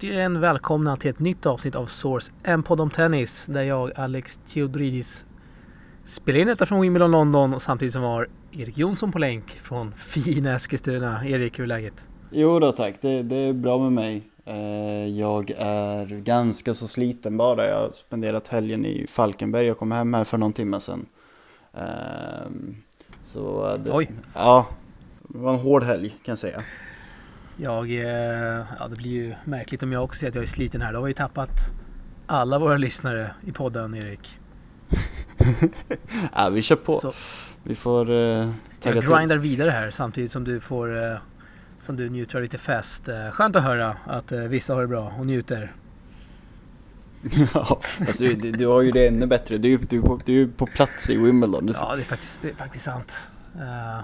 återigen välkomna till ett nytt avsnitt av Source, en podd om tennis där jag, Alex Theodoridis, spelar in detta från Wimbledon London och samtidigt som har Erik Jonsson på länk från fina Eskilstuna. Erik, hur är läget? Jo då tack, det, det är bra med mig. Eh, jag är ganska så sliten bara. Jag har spenderat helgen i Falkenberg. Jag kom hem här för någon timme sedan. Ehm, så det, Oj. Ja, det var en hård helg kan jag säga. Jag, eh, ja det blir ju märkligt om jag också säger att jag är sliten här. Då har vi tappat alla våra lyssnare i podden, Erik. ja, vi kör på. Så Vi får uh, tagga jag till. grindar vidare här samtidigt som du får, eh, som du njuter av lite fest. Eh, Skönt att höra att eh, vissa har det bra och njuter. ja, alltså, du, du, har ju det ännu bättre. Du, du, du, du är på plats i Wimbledon. Ja, det är faktiskt, det är faktiskt sant. Eh,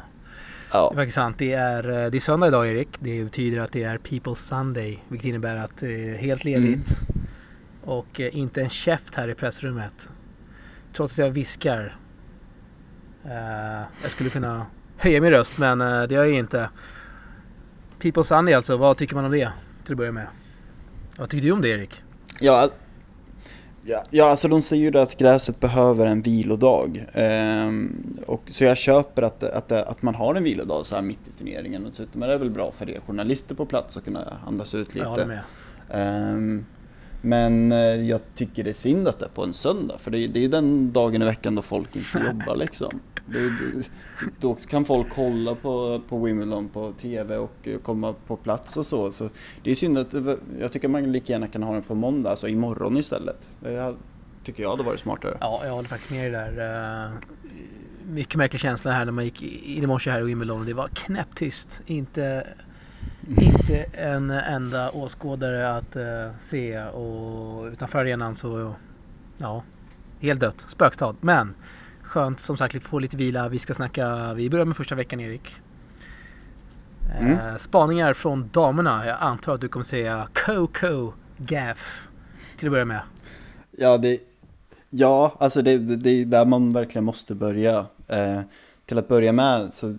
ja. Det är faktiskt sant. Det är, eh, det är söndag idag Erik. Det betyder att det är People's Sunday. Vilket innebär att det är helt ledigt. Och eh, inte en käft här i pressrummet. Trots att jag viskar. Eh, jag skulle kunna höja min röst men eh, det gör jag inte. People's Sunday alltså. Vad tycker man om det? Till att börja med. Vad tycker du om det Erik? Ja, ja, ja, alltså de säger ju att gräset behöver en vilodag. Ehm, och, så jag köper att, att, att man har en vilodag så här mitt i turneringen. Och dessutom är det väl bra för er journalister på plats att kunna andas ut Jag lite. med. Ehm, men eh, jag tycker det är synd att det är på en söndag. För det är, det är den dagen i veckan då folk inte jobbar liksom. Det, då kan folk kolla på, på Wimbledon på TV och eh, komma på plats och så. så det är synd att, eh, jag tycker man lika gärna kan ha den på måndag, alltså imorgon istället. Det tycker jag hade varit smartare. Ja, jag håller faktiskt med dig där. Mycket märklig känsla här när man gick in i morse här i Wimbledon. och Det var knäpptyst. Inte, inte en enda åskådare att eh, se och utanför arenan så, ja, helt dött. Spökstad. Men skönt som sagt att få lite vila. Vi ska snacka, vi börjar med första veckan Erik. Eh, Spaningar från damerna. Jag antar att du kommer säga Coco Gaff till att börja med. Ja, det, ja alltså det, det, det är där man verkligen måste börja. Eh, till att börja med så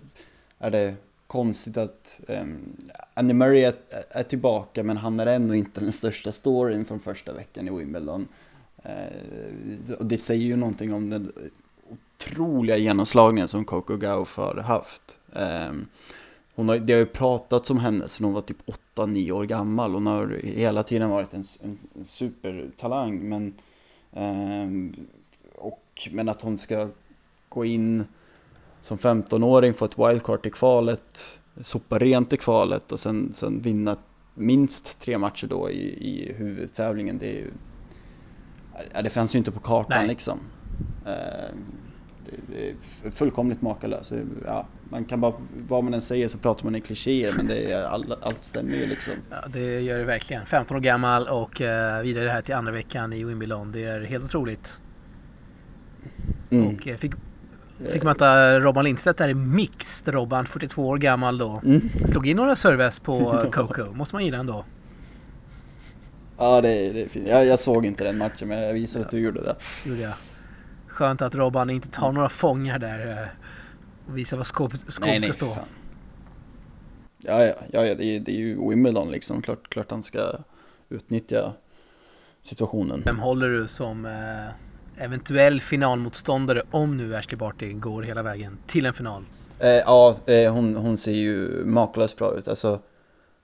är det konstigt att um, Andy Murray är, är tillbaka men han är ändå inte den största storyn från första veckan i Wimbledon. Uh, och det säger ju någonting om den otroliga genomslagningen som Coco Gauff har haft. Um, hon har, det har ju pratats om henne sedan hon var typ 8-9 år gammal. Hon har hela tiden varit en, en, supertalang men um, och, men att hon ska gå in som 15-åring, få ett wildcard i kvalet, sopa rent i kvalet och sen, sen vinna minst tre matcher då i, i huvudtävlingen. Det, är ju, det fanns ju inte på kartan Nej. liksom. Ehm, det, är fullkomligt makalöst. Ja, man kan bara, vad man än säger så pratar man i klichéer men det är, all, allt stämmer ju liksom. Ja, det gör det verkligen. 15 år gammal och eh, vidare här till andra veckan i Wimbledon. Det är helt otroligt. Mm. Och eh, fick, fick möta Robban Lindstedt där i mixed. Robban, 42 år gammal då. Mm. Slog in några serves på Coco. Måste man gilla ändå. Ja, det, är- det är fint. Jag, jag såg inte den matchen men jag visade att du gjorde det. Gjorde jag. Skönt att Robban inte tar några fångar där. eh, Och visar vad skåpet skåp nej, ska stå. fan. Ja, ja, ja, ja det, är, det är ju Wimbledon liksom. Klart, klart han ska utnyttja situationen. Vem håller du som eh, eventuell finalmotståndare om nu Ashley Barty går hela vägen till en final? Eh, ja, eh, hon, hon ser ju makalöst bra ut. Alltså,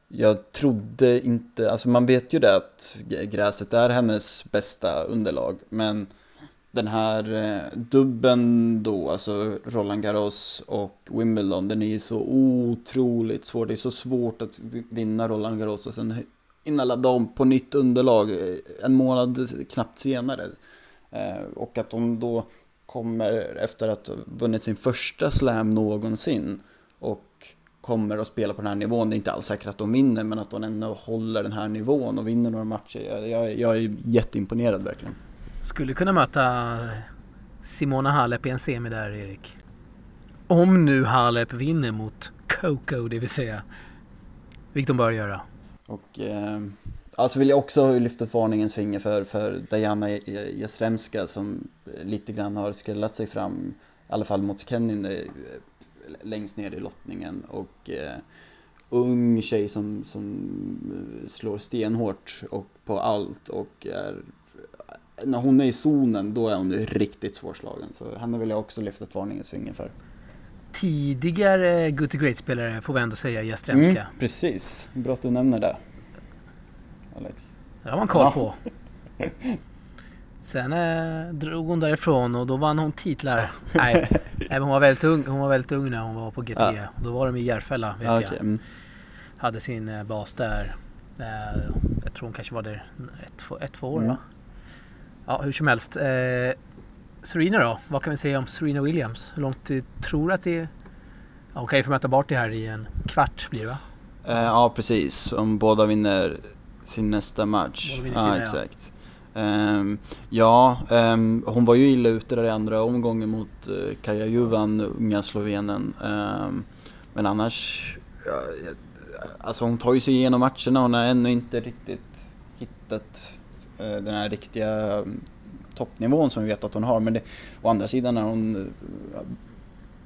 jag trodde inte, alltså man vet ju det att gräset är hennes bästa underlag, men den här eh, dubben då, alltså Roland Garros och Wimbledon, den är ju så otroligt svår. Det är så svårt att vinna Roland Garros och sen hinna ladda om på nytt underlag eh, en månad knappt senare. Eh, och att de då kommer efter att ha vunnit sin första slam någonsin och kommer att spela på den här nivån. Det är inte alls säkert att de vinner, men att de ändå håller den här nivån och vinner några matcher. Jag, jag, jag är jätteimponerad verkligen. Skulle kunna möta Simona Halep i en semi där, Erik. Om nu Halep vinner mot Coco, det vill säga. Vilket de bör göra. Och eh, alltså vill jag också lyfta ett varningens finger för, för Diana Jastremska som lite grann har skrällat sig fram, i alla fall mot Kenin eh, längst ner i lottningen. Och eh, ung tjej som, som slår stenhårt och på allt och är när hon är i zonen, då är hon riktigt svårslagen. Så henne vill jag också lyfta ett varningens finger för. Tidigare Good to Great-spelare får vi ändå säga Jastremska. Mm, precis, bra att du nämner det. Alex. Det har man koll på. Sen eh, drog hon därifrån och då vann hon titlar. Nej, Nej hon var väldigt ung, hon var väldigt ung när hon var på GTG. Ja. Då var de i Järfälla vet okay. jag. Mm. Hade sin eh, bas där. Eh, jag tror hon kanske var där ett, ett två år mm. va? Ja, hur som helst. Eh, Serena då? Vad kan vi säga om Serena Williams? Hur långt du tror att det är? Ja, hon kan ju få möta bort det här i en kvart blir det va? Eh, ja, precis. Om båda vinner sin nästa match. Ja, exakt. Ja, um, ja um, hon var ju illa ute där i andra omgången mot uh, Kaja Juvan, unga slovenen. Um, men annars, ja, alltså hon tar ju sig igenom matcherna hon har ännu inte riktigt hittat uh, den här riktiga toppnivån som vi vet att hon har. Men det, å andra sidan när hon eh,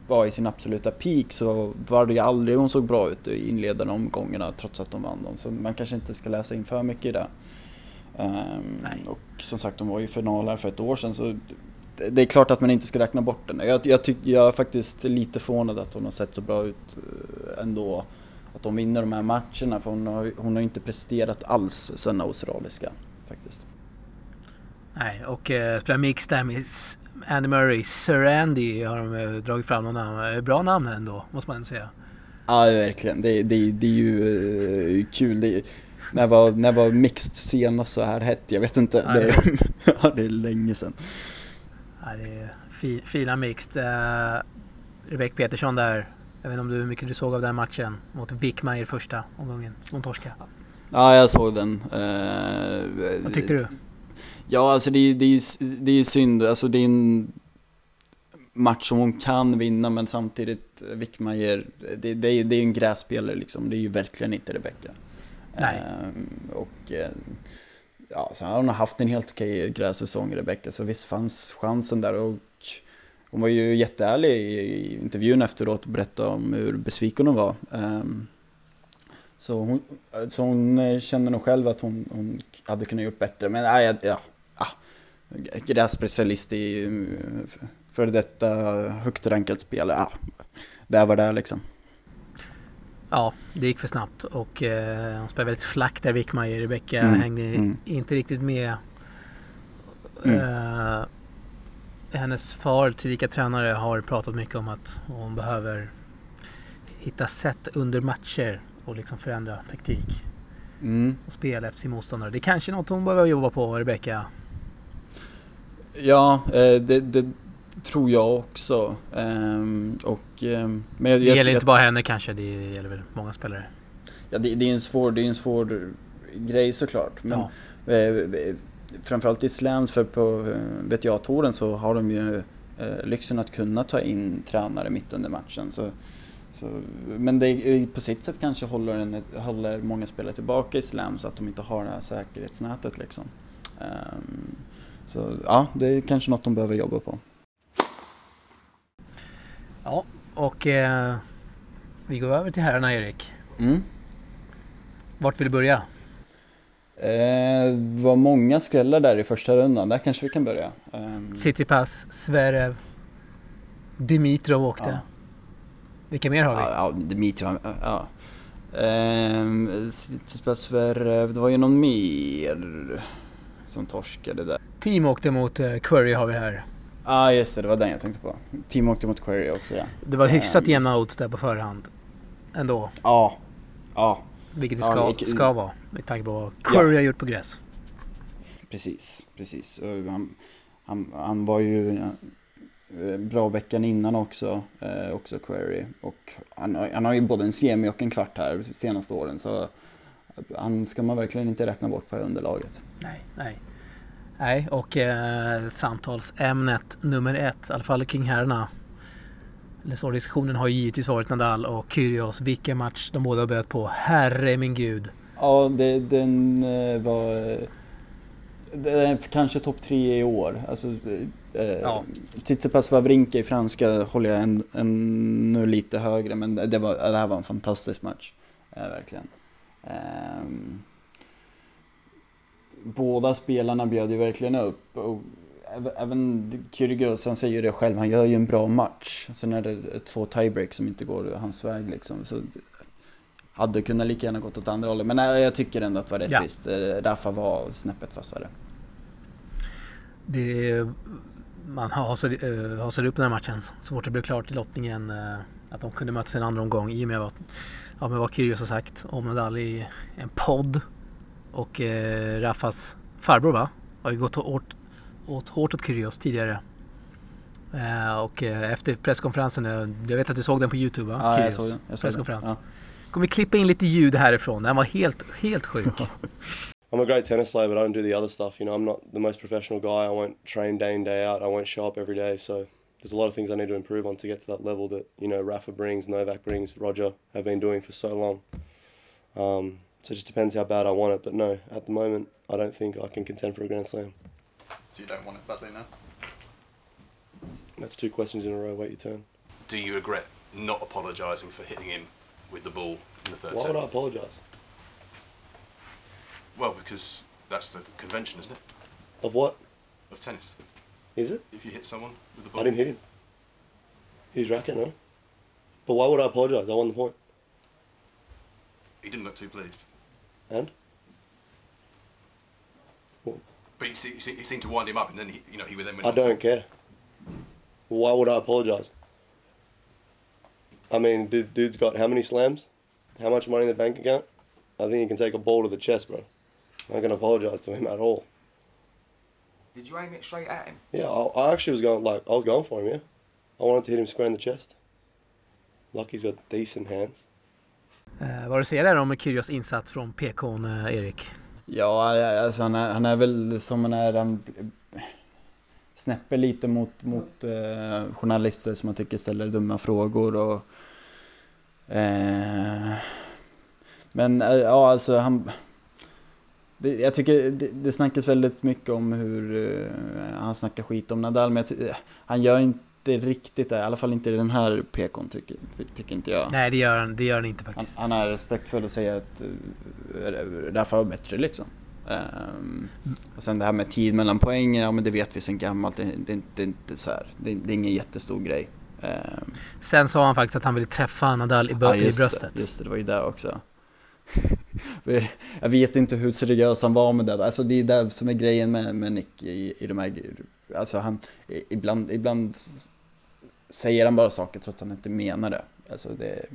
var i sin absoluta peak så var det ju aldrig hon såg bra ut i inledande omgångarna trots att de vann dem. Så man kanske inte ska läsa in för mycket i det. Um, och som sagt, hon var ju final här för ett år sedan så det är klart att man inte ska räkna bort den. Jag, jag, tyck, jag är faktiskt lite förvånad att hon har sett så bra ut eh, ändå. Att de vinner de här matcherna för hon har, hon har inte presterat alls sen australiska faktiskt. Nej, och uh, spelar mix där med Andy Murray. Sir Andy har de uh, dragit fram några namn. Uh, bra namn ändå, måste man säga. Ja, verkligen. Det, det, det är ju uh, kul. Det, när, var, när var mixed senast så här hett? Jag vet inte. Ja, det, ja, det är länge sedan. Ja, det är fi, fina mixed. Uh, Rebecca Petersson där. Jag vet inte om du, hur mycket du såg av den matchen mot Wickmeier första omgången mot torska. Ja, jag såg den. Uh, Vad tyckte du? Ja, alltså det är det är, det är synd. Alltså det är en match som hon kan vinna men samtidigt Wickmajer, det, det, är, det är en grässpelare liksom. Det är ju verkligen inte Rebecca. Nej. Ehm, och eh, ja, så har hon haft en helt okej grässäsong Rebecca så visst fanns chansen där och hon var ju jätteärlig i intervjun efteråt och berättade om hur besviken hon var. Ehm, så hon, så hon kände nog själv att hon, hon hade kunnat gjort bättre men nej, ja, ah, grässpecialist i före detta högt rankad spelare. Ah, där var det liksom. Ja, det gick för snabbt och eh, hon spelade väldigt flack där Wickmajer. Rebecka mm, hängde mm. inte riktigt med. Mm. Eh, hennes far, tillika tränare, har pratat mycket om att hon behöver hitta sätt under matcher och liksom förändra taktik. Mm. Och spela efter sin motståndare. Det är kanske är något hon behöver jobba på, Rebecka. Ja, eh, det, det, tror jag också. Ehm, och, ehm, men jag, det gäller jag, inte bara henne kanske, det gäller väl många spelare. Ja, det, det är en svår, det är en svår grej såklart. Men ja. eh, framförallt i slams, för på eh, VTA-touren så har de ju eh, lyxen att kunna ta in tränare mitt under matchen. Så, så, men det på sitt sätt kanske håller, en, håller många spelare tillbaka i slam så att de inte har det här säkerhetsnätet liksom. Så ja, det är kanske något de behöver jobba på. Ja, och eh, vi går över till herrarna Erik. Mm. Vart vill du börja? Eh, var många skrällar där i första rundan, där kanske vi kan börja. Um... Citypass, Zverev, Dimitrov åkte. Ja. Vilka mer har vi? Ja, ja Dimitrov, ja. Citypass, Zverev, det var ju någon mer som torskade där. Team åkte mot uh, Query har vi här. Ja ah, just det, det var den jag tänkte på. Team åkte mot Query också ja. Det var hyfsat um, jämna odds där på förhand. Ändå. Ja. Ja. Vilket det ska, ja, ska vara med tanke på vad Query ja. har gjort på gräs. Precis, precis. Han, han, han var ju eh, bra veckan innan också, eh, också Query. Och han, han har ju både en semi och en kvart här senaste åren så han ska man verkligen inte räkna bort på det underlaget. Nej, nej. Nej, och eh, samtalsämnet nummer ett, i alla fall kring herrarna. Eller så, diskussionen har ju givetvis varit Nadal och Kyrgios. Vilken match de båda har böt på. Herre min gud. Ja, det, den eh, var... Eh, det är kanske topp tre i år. Alltså, eh, ja. Tsitsipas Wawrinka i franska håller jag ännu lite högre men det, var, det här var en fantastisk match. Eh, verkligen. Ehm, båda spelarna bjöd ju verkligen upp. Och även Kyrgios, han säger ju det själv, han gör ju en bra match. Sen är det två tiebreaks som inte går hans väg liksom. Så hade kunnat lika gärna gått åt andra hållet. Men nej, jag tycker ändå att det var rättvist. Ja. Rafa var snäppet vassare. Det, man hasade, hasade upp den här matchen så fort det blev klart i lottningen uh, att de kunde mötas en andra omgång i och med vad, ja, med vad Kyrgios har sagt om Nadal i en podd. Och uh, Rafas farbror va? Har ju gått hårt, åt, hårt åt Kyrgios tidigare. Uh, och uh, efter presskonferensen, uh, jag vet att du såg den på Youtube va? Ja, jag såg den. Jag såg presskonferens. Den. Ja. Kommer vi klippa in lite ljud härifrån. Den var helt, helt sjuk. I'm a great tennis player, but I don't do the other stuff. You know, I'm not the most professional guy. I won't train day in day out. I won't show up every day. So there's a lot of things I need to improve on to get to that level that you know Rafa brings, Novak brings, Roger have been doing for so long. Um, so it just depends how bad I want it. But no, at the moment, I don't think I can contend for a Grand Slam. So you don't want it badly now? That's two questions in a row. Wait your turn. Do you regret not apologising for hitting him with the ball in the third Why set? Why would I apologise? Well, because that's the convention, isn't it? Of what? Of tennis. Is it? If you hit someone with the ball. I didn't hit him. He's racket, no? But why would I apologise? I won the point. He didn't look too pleased. And? But you, see, you, see, you seemed to wind him up, and then he, you know he would then. went I don't care. Why would I apologise? I mean, dude, dude's got how many slams? How much money in the bank account? I think he can take a ball to the chest, bro. I'm not gonna apologise to him at all. Did you aim it straight at him? Yeah, I, I actually was going like I was going for him. Yeah, I wanted to hit him square in the chest. Lucky's got decent hands. Uh, vad du säger där om Kyrgios insats från PK'n, uh, Erik? Ja, alltså han är, han är väl som han är, han snäpper lite mot, mot eh, journalister som man tycker ställer dumma frågor och... Eh, men eh, ja, alltså han... Det, jag tycker det, det snackas väldigt mycket om hur eh, han snackar skit om Nadal, men jag, han gör inte riktigt det, i alla fall inte i den här PKn tycker, tycker inte jag. Nej, det gör han, det gör han inte faktiskt. Han, han är respektfull och säger att uh, Rafa var bättre liksom. Um, och sen det här med tid mellan poängen, ja men det vet vi sen gammalt. Det, det, det är inte så här, det, det, är ingen jättestor grej. Um, sen sa han faktiskt att han ville träffa Nadal i, ja, i bröstet. Det, just det, det var ju det också. jag vet inte hur seriös han var med det. Alltså det är det som är grejen med, med Nick i, i de här... Alltså han, ibland, ibland säger han bara saker trots att han inte menar det. Alltså det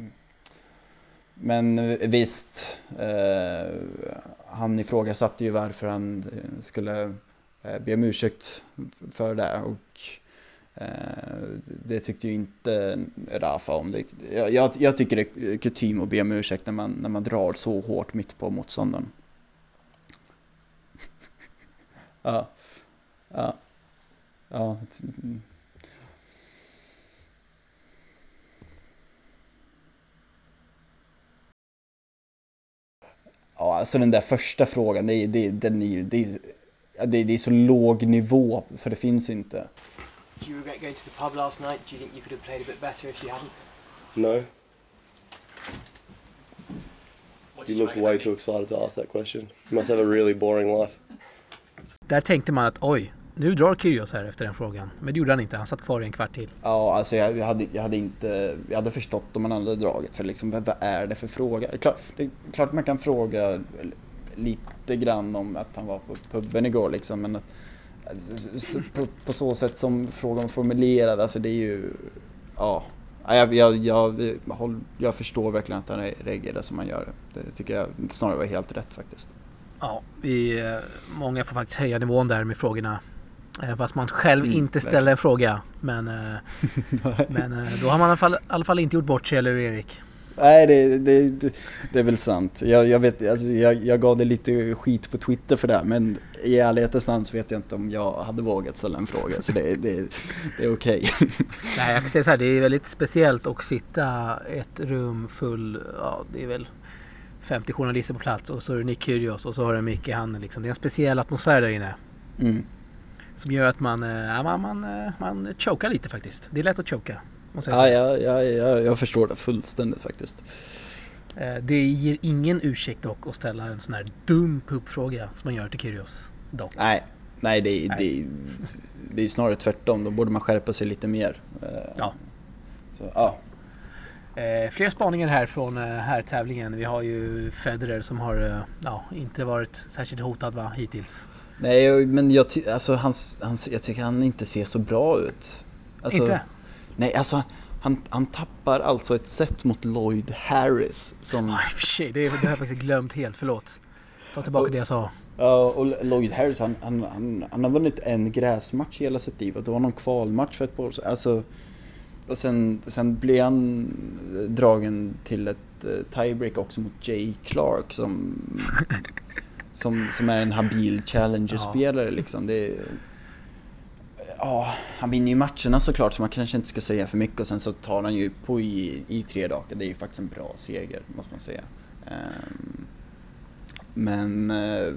men visst, eh, han ifrågasatte ju varför han eh, skulle eh, be om ursäkt för det och Eh, det tyckte ju inte Rafa om. Det, jag, jag tycker det är kutym att be om ursäkt när man, när man drar så hårt mitt på motståndaren. ja, ja, ja. Ja, alltså den där första frågan, det är, det, den är, det, är, det, det är så låg nivå så det finns inte. Do you regret going to the pub last night? Do you think you could have played a bit better if you hadn't? No. You look way too excited to ask that question. You must have a really boring life. Där tänkte man att oj, nu drar Kyrgios här efter den frågan. Men det gjorde han inte, han satt kvar i en kvart till. Ja, alltså jag, jag, hade, jag hade inte... Jag hade förstått om man hade dragit, för liksom vad, vad är det för fråga? Klart, det är klart man kan fråga lite grann om att han var på puben igår liksom, men att... Alltså, på, på, så sätt som frågan formulerad, alltså det är ju... Ja. Jag, jag, jag, jag förstår verkligen att han reagerar som han gör. Det tycker jag snarare var helt rätt faktiskt. Ja, vi, många får faktiskt höja nivån där med frågorna. Fast man själv mm, inte ställer en fråga. Men, men då har man i alla, fall, i alla fall inte gjort bort sig, eller hur Erik? Nej, det, det, det, det är väl sant. Jag, jag vet, alltså, jag, jag gav det lite skit på Twitter för det, men i ärlighetens namn så vet jag inte om jag hade vågat ställa en fråga, så det, det, det är okej. Okay. Nej, jag kan säga så här, det är väldigt speciellt att sitta ett rum full, ja det är väl 50 journalister på plats och så är det Nick Kyrgios och så har du Micke i handen liksom. Det är en speciell atmosfär där inne. Mm. Som gör att man, ja, man, man, man chokar lite faktiskt. Det är lätt att choka. Ja, ja, ja, ja, jag förstår det fullständigt faktiskt. Eh, Det ger ingen ursäkt dock att ställa en sån här dum pubfråga som man gör till Kyrgios. Dock. Nej, nej, det, är- Nej. Det, det är snarare tvärtom. Då borde man skärpa sig lite mer. Eh, Ja. Så, ja. Eh, fler spaningar här från eh, här tävlingen. Vi har ju Federer som har eh, ja, inte varit särskilt hotad va, hittills. Nej, men jag, ty- alltså, hans, hans, jag tycker han inte ser så bra ut. Alltså, inte? Nej, alltså han, han tappar alltså ett set mot Lloyd Harris. Som, Ja, och för sig, det, det har jag faktiskt glömt helt. Förlåt. Ta tillbaka Och- det jag sa. ja, och Lloyd Harris, han, han, han, han har vunnit en gräsmatch i hela sitt liv. Det var någon kvalmatch för ett par år sedan. Alltså, och sen, sen blir han dragen till ett eh, tiebreak också mot Jay Clark som, som, som är en habil challenger-spelare liksom. Det Ja, han vinner ju matcherna såklart så man kanske inte ska säga för mycket och sen så tar han ju på i, i tre dagar. Det är ju faktiskt en bra seger måste man säga. Ehm, men eh,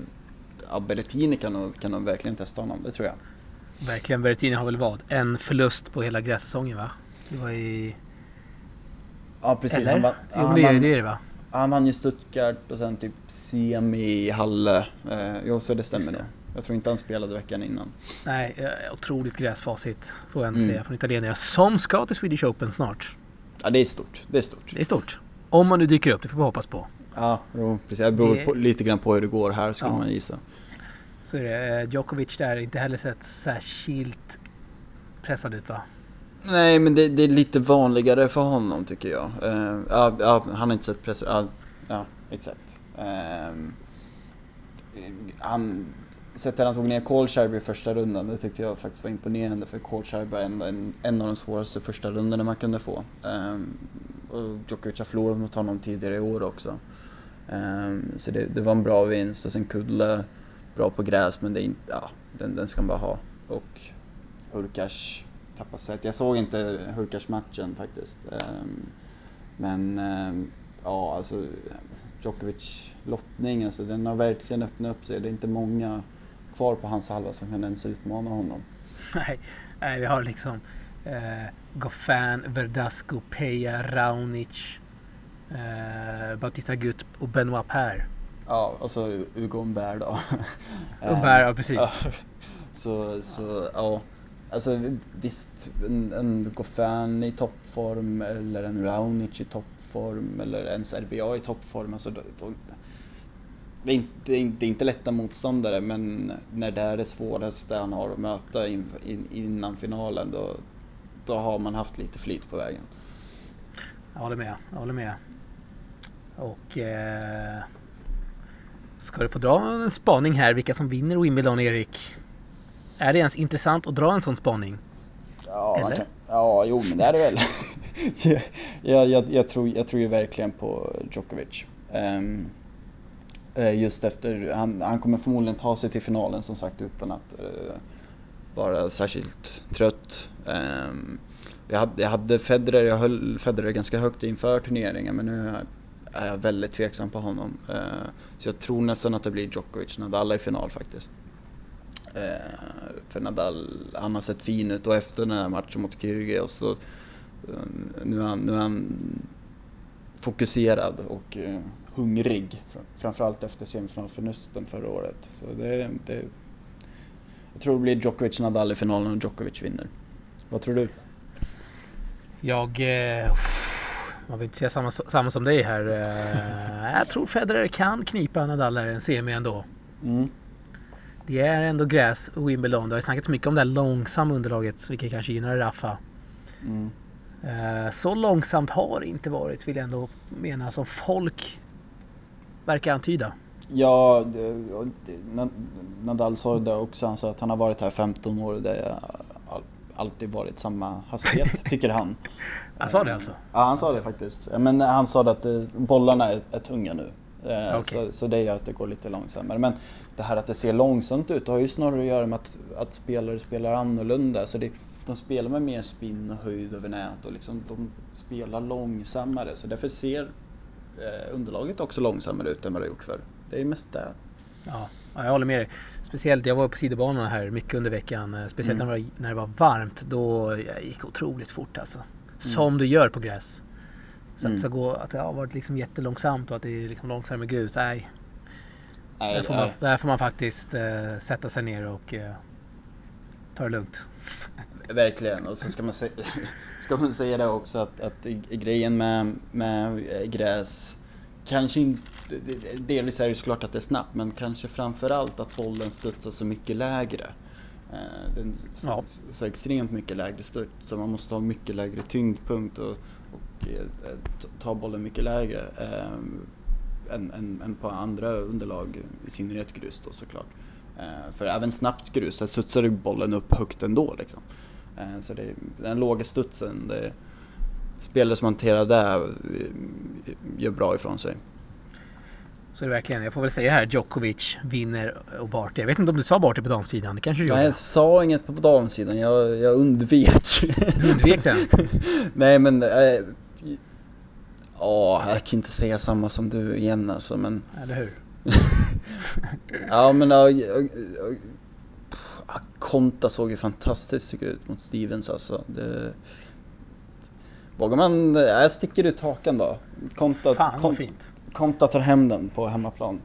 ja, Berrettini kan nog, kan nog verkligen testa honom, det tror jag. Verkligen, Berrettini har väl vad? En förlust på hela grässäsongen va? Det var i... Ja precis, Eller? han, vann, jo, han, det, det är det va? han vann ju Stuttgart och sen typ semi i Halle. Eh, jo så det stämmer nog. Jag tror inte han spelade veckan innan. Nej, eh, otroligt gräsfacit får jag ändå Mm. säga från italienarna. Som ska till Swedish Open snart. Ja det är stort, det är stort. Det är stort. Om man nu dyker upp, det får vi hoppas på. Ja, jo, precis. Det beror på, lite grann på hur det går här skulle Ja. man gissa. Så är det. Eh, Djokovic där, inte heller sett särskilt pressad ut va? Nej, men det, det är lite vanligare för honom tycker jag. Eh, ja, ja, han har inte sett press... Ja, ja exakt. Ehm, han... Sättet han tog ner Kolsjärvi i första rundan, det tyckte jag faktiskt var imponerande för Kolsjärvi är en, en, av de svåraste första rundorna man kunde få. Um, och Djokovic har förlorat mot honom tidigare i år också. Um, så det, det var en bra vinst och sen Kudla, bra på gräs men det är inte, ja, den, den ska man bara ha. Och Hurkacz tappade set. Jag såg inte Hurkacz-matchen faktiskt. Um, Men um, ja, alltså Djokovic lottning, alltså den har verkligen öppnat upp sig. Det är inte många kvar på hans halva som kan ens utmana honom. Nej, nej vi har liksom eh, Goffin, Verdasco, Peja, Raonic, eh, Bautista Gut och Benoit Per. Ja, och så Hugo Umbert då. Berg, ja precis. Så, så ja. Alltså visst, en, en Goffin i toppform eller en Raonic i toppform eller ens RBA i toppform. Alltså, de, de, det, är inte, det, är inte, det är inte lätta motståndare men när det är det svåraste han har att möta in, in, innan finalen då, då har man haft lite flyt på vägen. Jag håller med, jag håller med. Och eh, ska du få dra en spaning här vilka som vinner Wimbledon Erik? Är det ens intressant att dra en sån spaning? Ja, Eller? kan, ja jo men det är det väl. jag, jag, jag, tror, jag tror ju verkligen på Djokovic. Eh, Eh, just efter, han, han kommer förmodligen ta sig till finalen som sagt utan att eh, vara särskilt trött. Ehm, jag, hade, jag hade Federer, jag höll Federer ganska högt inför turneringen men nu är jag väldigt tveksam på honom. Eh, så jag tror nästan att det blir Djokovic, Nadal i final faktiskt. För Nadal, han har sett fin ut och efter den här matchen mot Kyrgios så nu är han, nu är han fokuserad och hungrig. Fr- Framförallt efter semifinalförlusten förra året. Så det, det, jag tror det blir Djokovic Nadal i finalen och Djokovic vinner. Vad tror du? Jag... Eh, man vill inte säga samma, samma som dig här. Eh, jag tror Federer kan knipa Nadal i en semi ändå. Mm. Det är ändå gräs och Wimbledon. Det har ju snackats mycket om det här långsamma underlaget vilket kanske gynnar Rafa. Mm. Eh, Så långsamt har det inte varit vill jag ändå mena som folk verkar antyda. Ja, Nadal sa det också. Han sa att han har varit här 15 år och det har all- alltid varit samma hastighet, tycker han. Han sa det alltså? Ja, han sa det faktiskt. Men han sa att eh, bollarna är, tunga nu. Eh, Okej. Så, så det gör att det går lite långsammare. Men det här att det ser långsamt ut har ju snarare att göra med att, att spelare spelar annorlunda. Så det, de spelar med mer spinn och höjd över nät och liksom, de spelar långsammare. Så därför ser underlaget också långsammare ut än vad det har gjort förr. Det är mest det. Ja, ja, jag håller med dig. Speciellt, jag var på sidobanorna här mycket under veckan. eh, Speciellt Mm. när, det var, när det var varmt. Då gick otroligt fort alltså. Som du gör på gräs. Så Mm. att, så gå, att det har varit liksom jättelångsamt och att det är liksom långsammare grus. Nej, Nej, där får, nej. man, där får man faktiskt eh, sätta sig ner och eh, ta det lugnt. Verkligen, och så ska man, säga, ska man säga det också att, att grejen med, med eh, gräs, kanske inte, delvis är det såklart att det är snabbt, men kanske framförallt att bollen studsar så mycket lägre. Eh, Den så, Ja. så extremt mycket lägre studs, så man måste ha mycket lägre tyngdpunkt och, och eh, ta bollen mycket lägre eh, än, än, än på andra underlag, i synnerhet grus då såklart. Eh, För även snabbt grus, där studsar ju bollen upp högt ändå liksom. Eh, Så det, den låga studsen, det, spelare som hanterar det eh, gör bra ifrån sig. Så är det verkligen. Jag får väl säga här Djokovic vinner och Barty. Jag vet inte om du sa Barty på damsidan. Det kanske du Nej, gjorde? jag sa inget på damsidan, jag, jag undvek. Du undvek den? Nej men, eh, ja, jag kan inte säga samma som du igen alltså men Eller hur? Ja men ja, Konta såg ju fantastiskt ut mot Stevens alltså. Det, vågar man, jag sticker ut hakan då. Konta, Fan vad fint. Konta tar hem den på hemmaplan.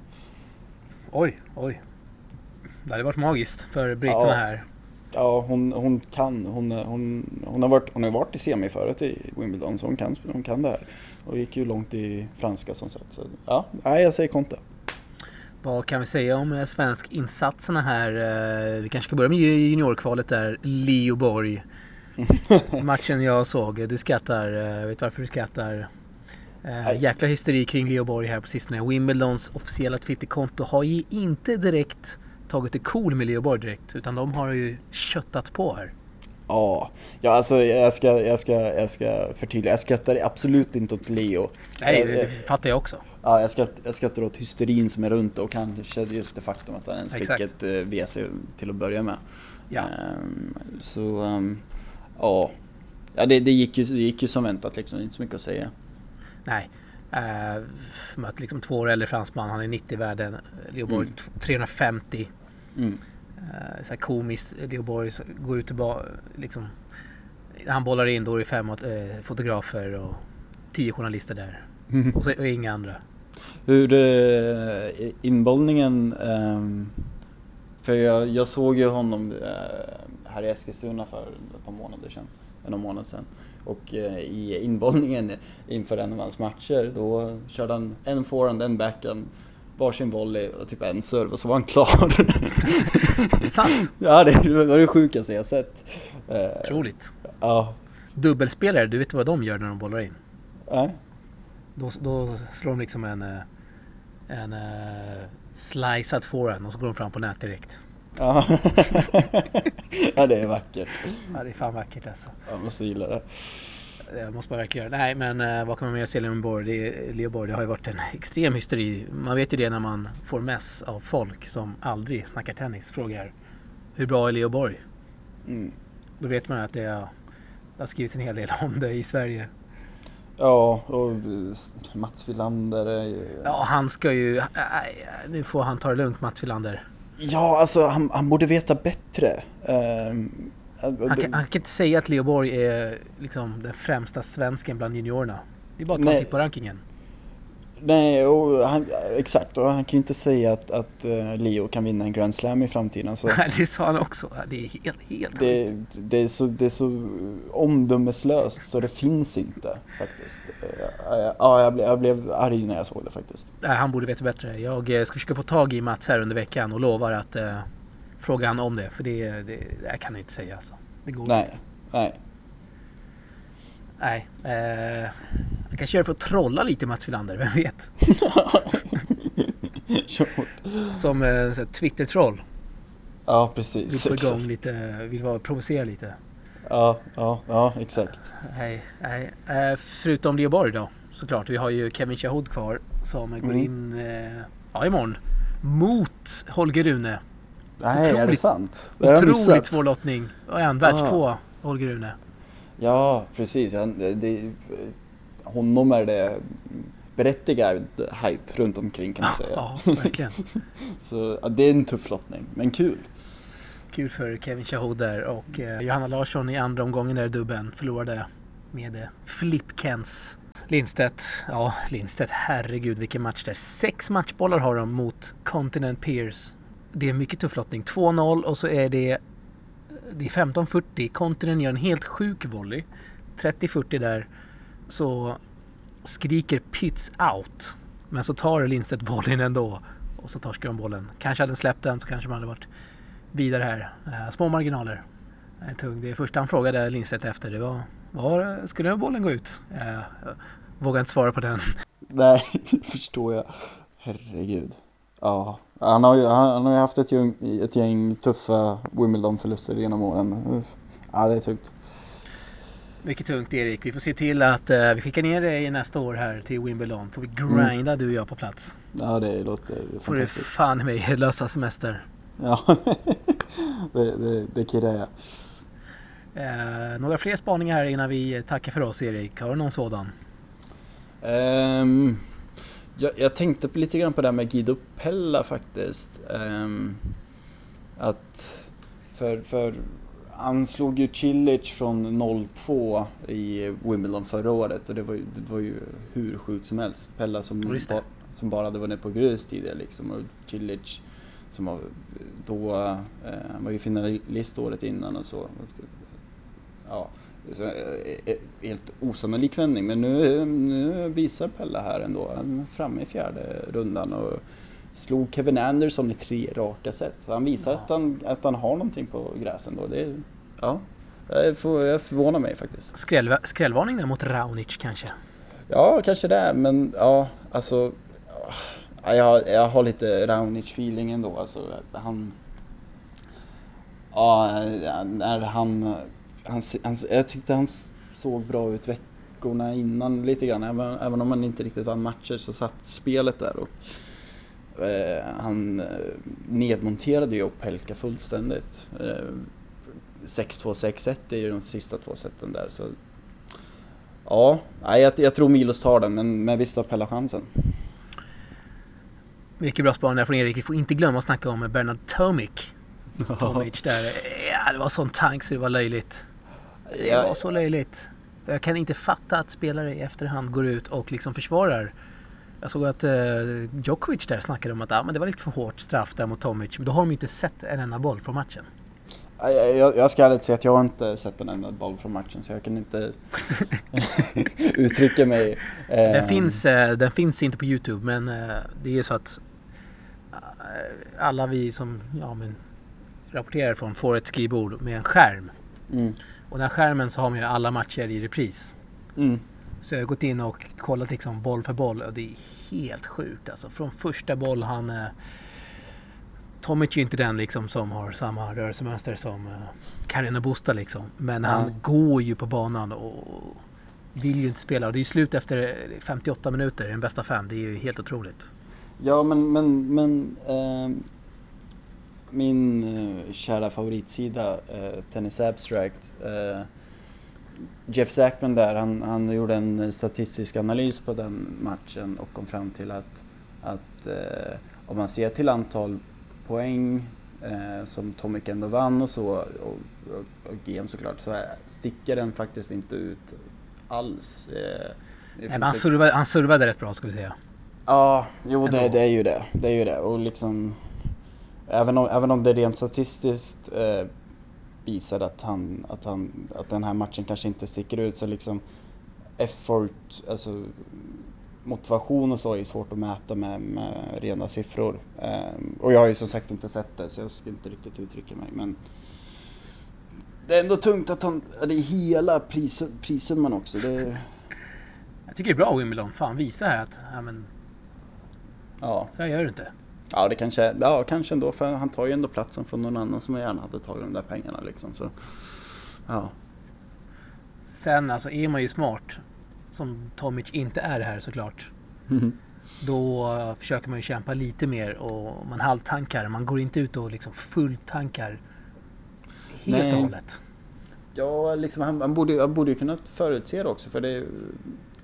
Oj, oj. Det hade varit magiskt för britterna Ja. här. Ja, hon, hon kan. Hon, hon, hon, har varit, hon har varit i semi förut i Wimbledon så hon kan, hon kan det här. Och gick ju långt i franska som sagt. Så, ja, nej, jag säger Konta. Vad kan vi säga om eh, svensk insatserna här? Eh, Vi kanske ska börja med juniorkvalet där. Leo Borg. Matchen jag såg. Du skrattar. eh, Vet du varför du skrattar? Nej. jäkla hysteri kring Leo Borg här på sistone. Wimbledons officiella Twitterkonto har ju inte direkt tagit det cool med Leo Borg direkt. Utan de har ju köttat på här. Ja, ja alltså jag ska, jag ska, jag ska förtydliga. Jag skrattar absolut inte åt Leo. Nej, det, det fattar jag också. Ja, jag, skratt, jag skrattar åt hysterin som är runt och kanske just det faktum att han ens Exakt. fick ett WC till att börja med. Ja. Ehm, så, ehm, ja. Ja, det, det, gick ju, det gick ju som väntat liksom, inte så mycket att säga. Nej. Uh, mött liksom två år äldre fransman. Han är 90 värden. Leo Borg Mm. 350. Mm. Uh, så här komiskt. Leo Borg går ut och ba, liksom. Han bollar in då är det fem eh, fotografer och tio journalister där. Och, så, och inga andra. Hur uh, inbollningen, ehm, för jag, jag såg ju honom eh, här i Eskilstuna för ett par månader sedan, en månad sedan. Och eh, i inbollningen inför en av hans matcher då körde han en forehand, en backhand, varsin volley och typ en serve och så var han klar. Det är sant. ja det var det sjukaste jag sett. Eh, Otroligt. Ja, Dubbelspelare, du vet vad de gör när de bollar in? nej. Då, då slår de liksom en, eh, en uh, slicead forehand och så går de fram på nät direkt. Ja. ja, det är vackert. Ja, det är fan vackert alltså. Jag måste gilla det. Det måste man verkligen göra. Nej, men eh, vad kan man mer säga om? Det, Leo Borg, det har ju varit en extrem hysteri. Man vet ju det när man får mess av folk som aldrig snackar tennis. Frågar hur bra är Leo Borg? Mm. Då vet man att det, det har skrivits en hel del om det i Sverige. Ja, och eh, Mats Wilander är ju... Ja, han ska ju... nu får han ta det lugnt, Mats Wilander. Ja, alltså han, han borde veta bättre. Ehm, Han kan, han kan inte säga att Leo Borg är liksom den främsta svensken bland juniorerna. Det är bara att ta en Nej. titt på rankingen. Nej, och han, exakt. Och han kan ju inte säga att, att eh, Leo kan vinna en Grand Slam i framtiden. Så det sa han också. Det är helt, helt det, det, är så, det är så omdömeslöst så det finns inte faktiskt. Eh, Ja, jag blev, jag blev arg när jag såg det faktiskt. Nej, han borde veta bättre. Jag eh, ska försöka få tag i Mats här under veckan och lovar att fråga han om det. För det, det, det här kan jag inte säga alltså. Det går inte. Nej, nej. Nej. Eh, han kanske gör det för att trolla lite Mats Wilander, vem vet? Som eh, Twitter-troll. Ja, Vill precis. få exakt. igång lite, vill vara, provocera lite. Ja, ja, ja, exakt. Nej, nej. Eh, förutom Leo Borg då, såklart. Vi har ju Kevin Chahoud kvar som går Mm. in eh, ja, imorgon. Mot Holger Rune. Nej, är det Otroligt- sant? Det Otroligt svår lottning. Och en världs två Holger Rune. Ja, precis. Han, det, honom är det berättigad hype runt omkring kan man säga. Ja, verkligen. Så ja, det är en tuff lottning, men kul. Kul för Kevin Chahoud där och eh, Johanna Larsson i andra omgången där i dubben förlorade med eh, Flip Kens. Lindstedt, ja Lindstedt, herregud vilken match där. Sex matchbollar har de mot Continent Peers. Det är mycket tuff lottning. 2-0 och så är det, det är 15-40. Kontinen gör en helt sjuk volley. 30-40 där. Så skriker Pytz out. Men så tar Lindstedt bollen ändå och så torskar de bollen. Kanske hade den släppt den så kanske man hade varit vidare här. Eh, små marginaler. Eh, tung. Det första han frågade Lindstedt efter det var var skulle bollen gå ut? Jag vågar inte svara på den. Nej, det förstår jag. Herregud. Ja, han har ju, han, har ju haft ett gäng, ett gäng tuffa Wimbledon-förluster genom åren. Ja, det är tungt. Mycket tungt Erik. Vi får se till att uh, vi skickar ner dig nästa år här till Wimbledon. Får vi grinda mm. du och jag på plats. Ja, det låter fantastiskt. Får du fan mig lösa semester. Ja, det, det, det kirrar jag. Eh, några fler spaningar här innan vi tackar för oss Erik. Har du någon sådan? Um, jag, jag, tänkte lite grann på det här med Guido Pella faktiskt. Um, att för, för han slog ju Cilic från 0-2 i Wimbledon förra året och det var ju, det var ju hur sjukt som helst. Pella som, ba, som bara hade vunnit på grus tidigare liksom och Cilic som var då, eh, var ju finalist året innan och så ja, helt osannolik vändning. Men nu, nu visar Pelle här ändå. Han är framme i fjärde rundan och slog Kevin Anderson i tre raka set. Så han visar ja. att, han, att han har någonting på gräsen då. Det, ja, jag, får, jag förvånar mig faktiskt. Skräll, skrällvarning där mot Raonic kanske? Ja, kanske det. Men ja, alltså... Jag, jag har lite Raonic-feeling ändå. Alltså, han... Ja, när han han, han, jag tyckte han såg bra ut veckorna innan lite grann. Även, även om han inte riktigt vann matcher så satt spelet där. Och, eh, han eh, nedmonterade ju Opelka fullständigt. Eh, 6-2, 6-1 är ju de sista två seten där. Så, ja, jag, jag tror Milos tar den, men, men visst har Pella chansen. Mycket bra spaningar från Erik. Vi får inte glömma att snacka om Bernard Tomic. Tomic där. Ja, det var sån tank så det var löjligt. Det var så löjligt. Jag kan inte fatta att spelare i efterhand går ut och liksom försvarar. Jag såg att eh, Djokovic där snackade om att ah, men det var lite för hårt straff där mot Tomic. Men då har de inte sett en enda boll från matchen. Jag, jag, jag ska ärligt säga att jag har inte sett en enda boll från matchen så jag kan inte uttrycka mig. Den, eh, finns, eh, den finns inte på Youtube men eh, det är ju så att alla vi som ja, men, rapporterar från får ett skrivbord med en skärm. Mm. Och den här skärmen så har man ju alla matcher i repris. Mm. Så jag har gått in och kollat liksom boll för boll och det är helt sjukt alltså. Från första boll han... Eh, Tomic är inte den liksom som har samma rörelsemönster som eh, Carina Busta liksom. Men han mm. går ju på banan och vill ju inte spela. Och det är ju slut efter 58 minuter, den bästa fem. Det är ju helt otroligt. Ja men, men, men eh, min uh, kära favoritsida, uh, Tennis Abstract. Uh, Jeff Sackman där, han, han gjorde en statistisk analys på den matchen och kom fram till att, att om man ser till antal poäng som Tomic ändå vann och så, och, och, och GM såklart, så sticker den faktiskt inte ut alls. Nej, men han, servade, han servade rätt bra ska vi säga. Ja, jo det, det, är ju det. Det är ju det. Och liksom Även om, även om det rent statistiskt eh, visar att, han, att, han, att den här matchen kanske inte sticker ut så liksom effort, alltså motivation och så är svårt att mäta med, med rena siffror. Eh, och jag har ju som sagt inte sett det så jag ska inte riktigt uttrycka mig men det är ändå tungt att han, det är hela pris, prissumman också. Det... Jag tycker det är bra Wimbledon, fan visa här att, ja men... Ja. Så här gör du inte. Ja, det kanske, ja, kanske ändå, för han tar ju ändå platsen från någon annan som gärna hade tagit de där pengarna liksom. Så, ja. Sen alltså är man ju smart, som Tomic inte är här såklart. Mm. Då försöker man ju kämpa lite mer och man halvtankar. Man går inte ut och liksom fulltankar helt Nej. och hållet. Ja, liksom, han, han, borde, han borde ju kunnat förutse det också för det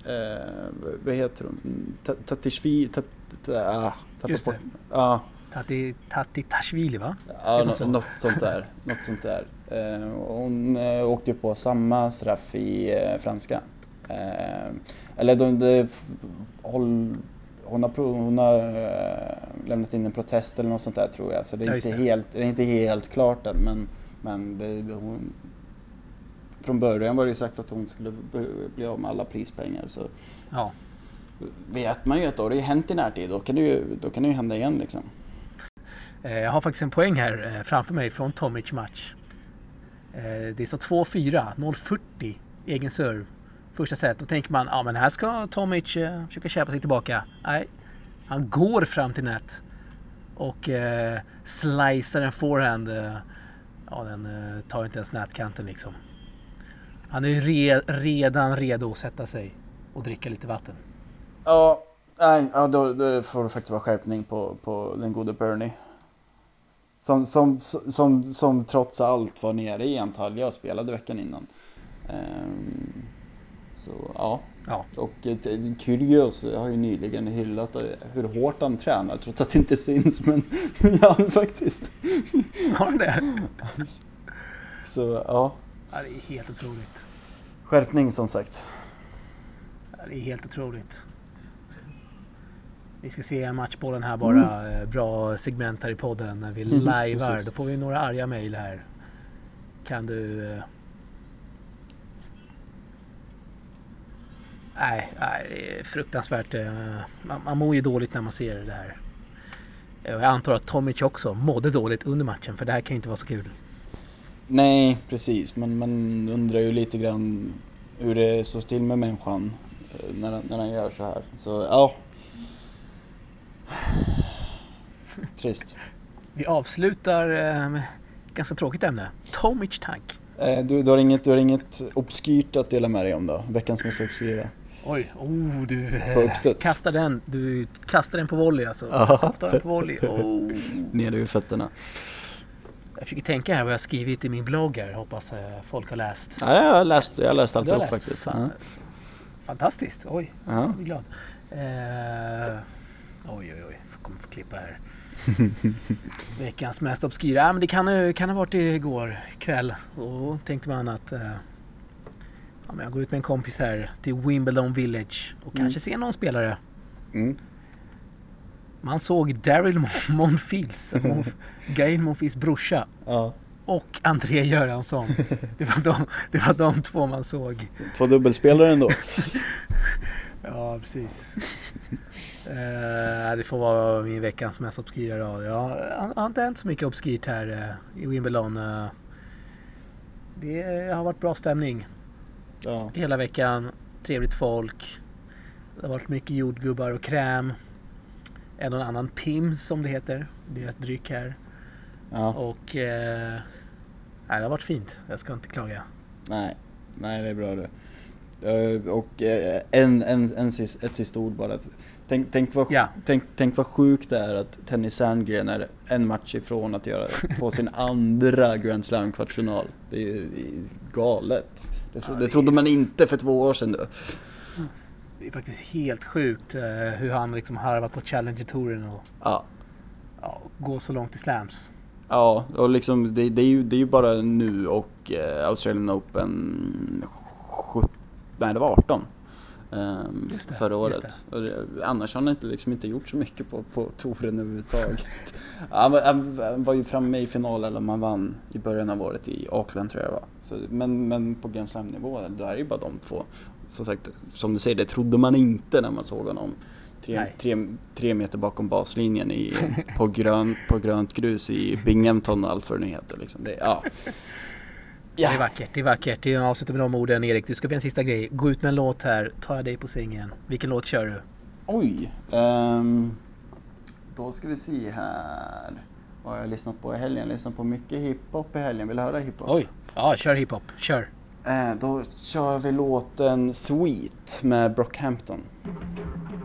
eh, vad heter hon? Tatishvi... Tat, ah, Just det. Ja. Tati, Tati Tashvili va? Ja, något, något sånt där. något sånt där. Eh, hon eh, åkte ju på samma straff i eh, franska. Eh, eller de, de, håll, hon har, hon har eh, lämnat in en protest eller något sånt där tror jag. Så det är, Ja, inte, det. Helt, det är inte helt klart än men, men det, hon, från början var det ju sagt att hon skulle bli- av med alla prispengar. Så Ja. vet man ju att då har det ju hänt i närtid. Då kan det ju, då kan det ju hända igen liksom. Eh, Jag har faktiskt en poäng här eh, framför mig från Tomic match. Eh, Det står 2-4, 0-40 egen serve. Första set. Då tänker man, ja men här ska Tomic försöka kämpa sig tillbaka. Nej, han går fram till nät och eh, slicear en forehand. Eh, ja, den eh, tar inte ens nätkanten liksom. Han är ju re, redan redo att sätta sig och dricka lite vatten. Ja, nej, ja, då, då får det faktiskt vara skärpning på, på den gode Bernie. Som, som, som, som trots allt var nere i Antalya och spelade veckan innan. Ehm, så ja. Ja. Och Kyrgios har ju nyligen hyllat eh, hur hårt han tränar trots att det inte syns. Men ja, faktiskt. Har han det? Så ja, Ja, det är helt otroligt. skärpning som sagt. Ja, det är helt otroligt. Vi ska se matchbollen här bara. eh, Bra segment här i podden när vi Mm, lajvar. precis. Då får vi några arga mejl här. Kan du... eh, Nej, nej, det är fruktansvärt. eh, Man, man mår ju dåligt när man ser det här. Jag antar att Tomic också mådde dåligt under matchen för det här kan ju inte vara så kul. Nej, precis. Men man undrar ju lite grann hur det står till med människan eh, när, när han gör så här. Så ja. Trist. Vi avslutar eh, med ett ganska tråkigt ämne. Tomic tank. Eh, Du, du, har inget, du har inget obskyrt att dela med dig om då? Veckans mest obskyra? Oj, oh, du kastar den. Du kastar den på volley alltså. Ja. Tar den på volley. Oh. Nere vid fötterna. Jag försöker tänka här vad jag skrivit i min blogg här. Hoppas eh, folk har läst. Ja, jag har läst, jag har läst alltihop läst? faktiskt. Fan. Fantastiskt. Oj, Ja. jag blir glad. Eh, oj, oj, oj. Jag kommer få klippa här. Veckans mest obskyra. Ja, men det kan, ju- kan ha varit igår kväll. Då tänkte man att eh, ja, men jag går ut med en kompis här till Wimbledon Village och Mm. kanske ser någon spelare. Mm. Man såg Daryl Mon- Monfils, Monf, Gail Monfils brorsa ja. och André Göransson. Det var, de, det var de två man såg. Två dubbelspelare ändå. Ja, precis. Eh, det får vara min veckans mest obskyra rad. Jag har- inte hänt så mycket obskyrt här eh, i Wimbledon. Eh, det har varit bra stämning Ja. hela veckan. Trevligt folk. Det har varit mycket jordgubbar och kräm. En och annan PIM som det heter. Deras dryck här. ja. Och eh, nej, det har varit fint. Jag ska inte klaga. Nej, nej det är bra det. Eh, Och eh, en, en, en ett sista ord bara. Tänk, tänk, vad, Ja. tänk, tänk vad sjukt det är att Tennis Sandgren är en match ifrån att göra, få sin andra Grand Slam kvartsfinal. Det är ju galet. Det, Ja, det det trodde är- man inte för två år sedan då. Det är faktiskt helt sjukt eh, hur han liksom harvat på Challenger-touren och Ja, ja, går så långt i slams. ja och liksom det, det, är ju, det är ju bara nu och eh, Australian Open 17, nej det var 18. ehm, Just det, förra året. Det, annars har han inte, liksom inte gjort så mycket på, på touren överhuvudtaget. han, var- han, var ju framme i final eller om han vann i början av året i Auckland tror jag det var. Så, men, men på Grand Slam-nivå, då är ju bara de två. Som sagt, som du säger, det trodde man inte när man såg honom. Tre, tre, tre meter bakom baslinjen i, på, grön, på grönt grus i Binghamton och allt vad det nu heter. Liksom. Det, ja. Det är vackert, det är vackert. Är avslutar med de orden. Erik, du ska få en sista grej. Gå ut med en låt här. Tar jag dig på sängen. Vilken låt kör du? Oj. ehm, då ska vi se här. Vad har jag lyssnat på i helgen? Jag har lyssnat på mycket hiphop i helgen. Vill du höra hiphop? Oj, ja kör hiphop. Kör. Eh, då kör vi låten Sweet med Brockhampton.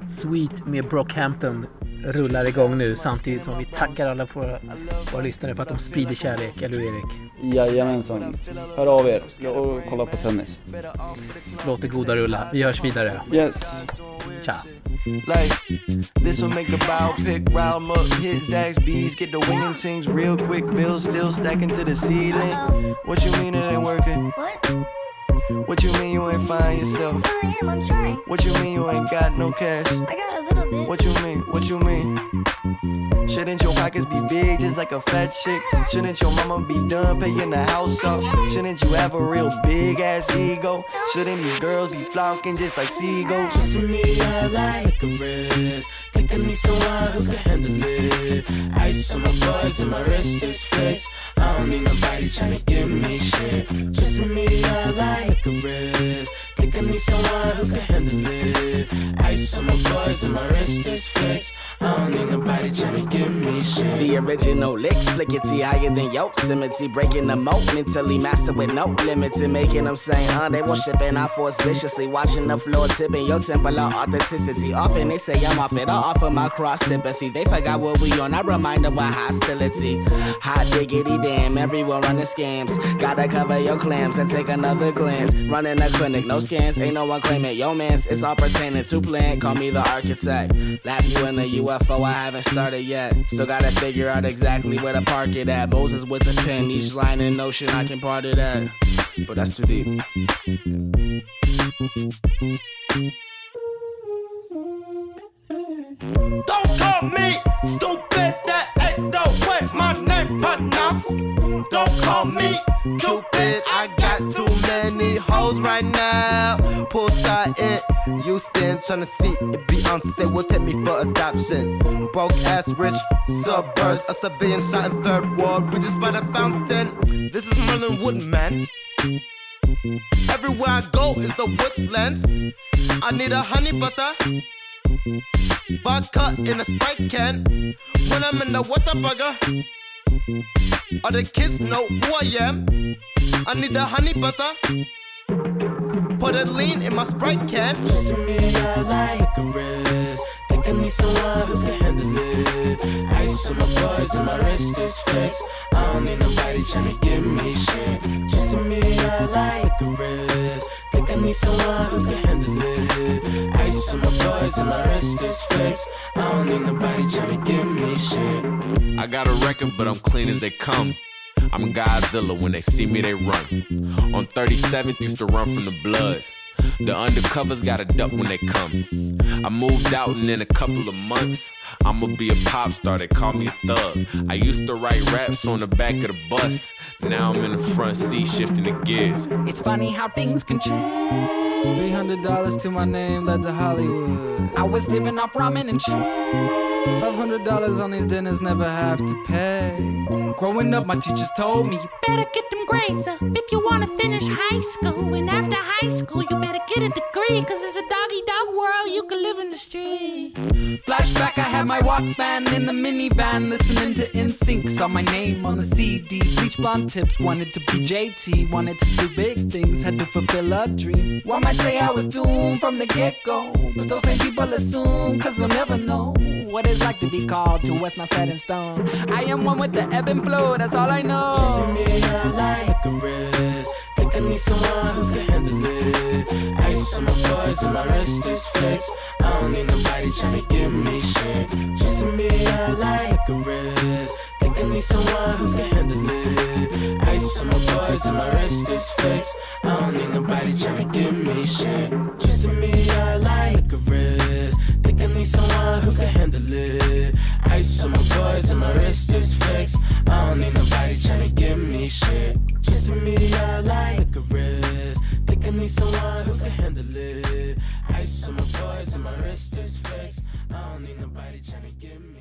Sweet med Brockhampton rullar igång nu samtidigt som vi tackar alla våra, våra lyssnare för att de sprider kärlek. Eller hur Erik? Jajamensan. Hör av er och kolla på tennis. Låt det goda rulla. Vi hörs vidare. Yes. Tja! Like, this will make the bow pick, round up, hit Zax's bees, get the winging things real quick, bills still stacking to the ceiling. What you mean it ain't working? What? What What you mean you ain't find yourself? I am, I'm trying. What you mean you ain't got no cash? I got a little bit. What you mean? What you mean? Shouldn't your pockets be big just like a fat chick? Shouldn't your mama be done paying the house up? Shouldn't you have a real big ass ego? Shouldn't these girls be flunking just like seagulls? Just to me, I like a wrist. Think I need someone who can handle it. Ice on my boys and my wrist is fixed. I don't need nobody tryna give me shit. Just to me, I like a wrist. Think I need someone who can handle it. Ice on my boys and my wrist is fixed. I don't need nobody trying tryna give me shit. The original licks, flickety higher than Yosemite. Breaking the moat, mentally master with no limit to making them say, huh, they worshiping I force viciously. Watching the floor tipping your temple of authenticity. Often they say I'm off it, I offer my cross sympathy. They forgot what we on, I remind them of hostility. Hot diggity damn, everyone running scams. Gotta cover your clams and take another glance. Running a clinic, no scans, ain't no one claiming yo mans. It's all pertaining to plan, call me the architect. Lap you in the UFO, I haven't started yet. Still gotta figure out exactly where to park it at. Moses with the pen, each line in ocean I can part it at. But that's too deep. Don't call me stupid, the way my name pronounced. Don't call me Cupid, I got too many hoes right now. Poolside in Houston, tryna see if Beyonce will take me for adoption. Broke ass rich suburbs, a civilian shot in third world, we just by the fountain. This is Merlin Woodman. Everywhere I go is the woodlands. I need a honey butter. Vodka in a Sprite can. When I'm in the water burger. All the kids know who I am. I need the honey butter. Put a lean in my Sprite can. Just to me, I like a wrist. Think I need someone who can handle it. Ice on my boys and my wrist is fixed. I don't need nobody tryna give me shit. Just to me, I like a wrist. I need someone who can handle it. Ice on my boys and my wrist is fixed. I don't need nobody tryna give me shit. I got a record, but I'm clean as they come. I'm Godzilla, when they see me, they run. On 37th, used to run from the Bloods. The undercovers gotta duck when they come. I moved out, and in a couple of months, I'ma be a pop star. They call me a thug. I used to write raps on the back of the bus. Now I'm in the front seat, shifting the gears. It's funny how things can change. Three hundred dollars to my name led to Hollywood. I was living off ramen and shit. Five hundred dollars on these dinners, never have to pay. Growing up, my teachers told me You better get them grades up if you wanna finish high school. And after high school, you better get a degree. Cause it's a doggy dog world, you can live in the street. Flashback, I had my Walkman in the minivan, listening to NSYNC. Saw my name on the CD. Bleach blonde tips, wanted to be JT, wanted to do big things, had to fulfill a dream. One might say I was doomed from the get go, but those same people assume, cause they'll never know what it's like to be called to what's not set in stone. I am one with the ebb and flow, that's all I know. Just to me, I like a wrist. Think I need someone who can handle it. On my boys and my wrist is fixed. I don't need nobody tryna give me shit. To me, I like a wrist. Think I need someone who can handle it. Ice on my boys and my wrist is fixed. I don't need nobody tryna give me shit. To me, I like a wrist. Think I need someone who can handle it. Ice on my boys and my wrist is fixed. I don't need nobody tryna give me shit. To me, I like a wrist. I need someone who can handle it. Ice on my boys and my wrist is flexed. I don't need nobody trying to get me.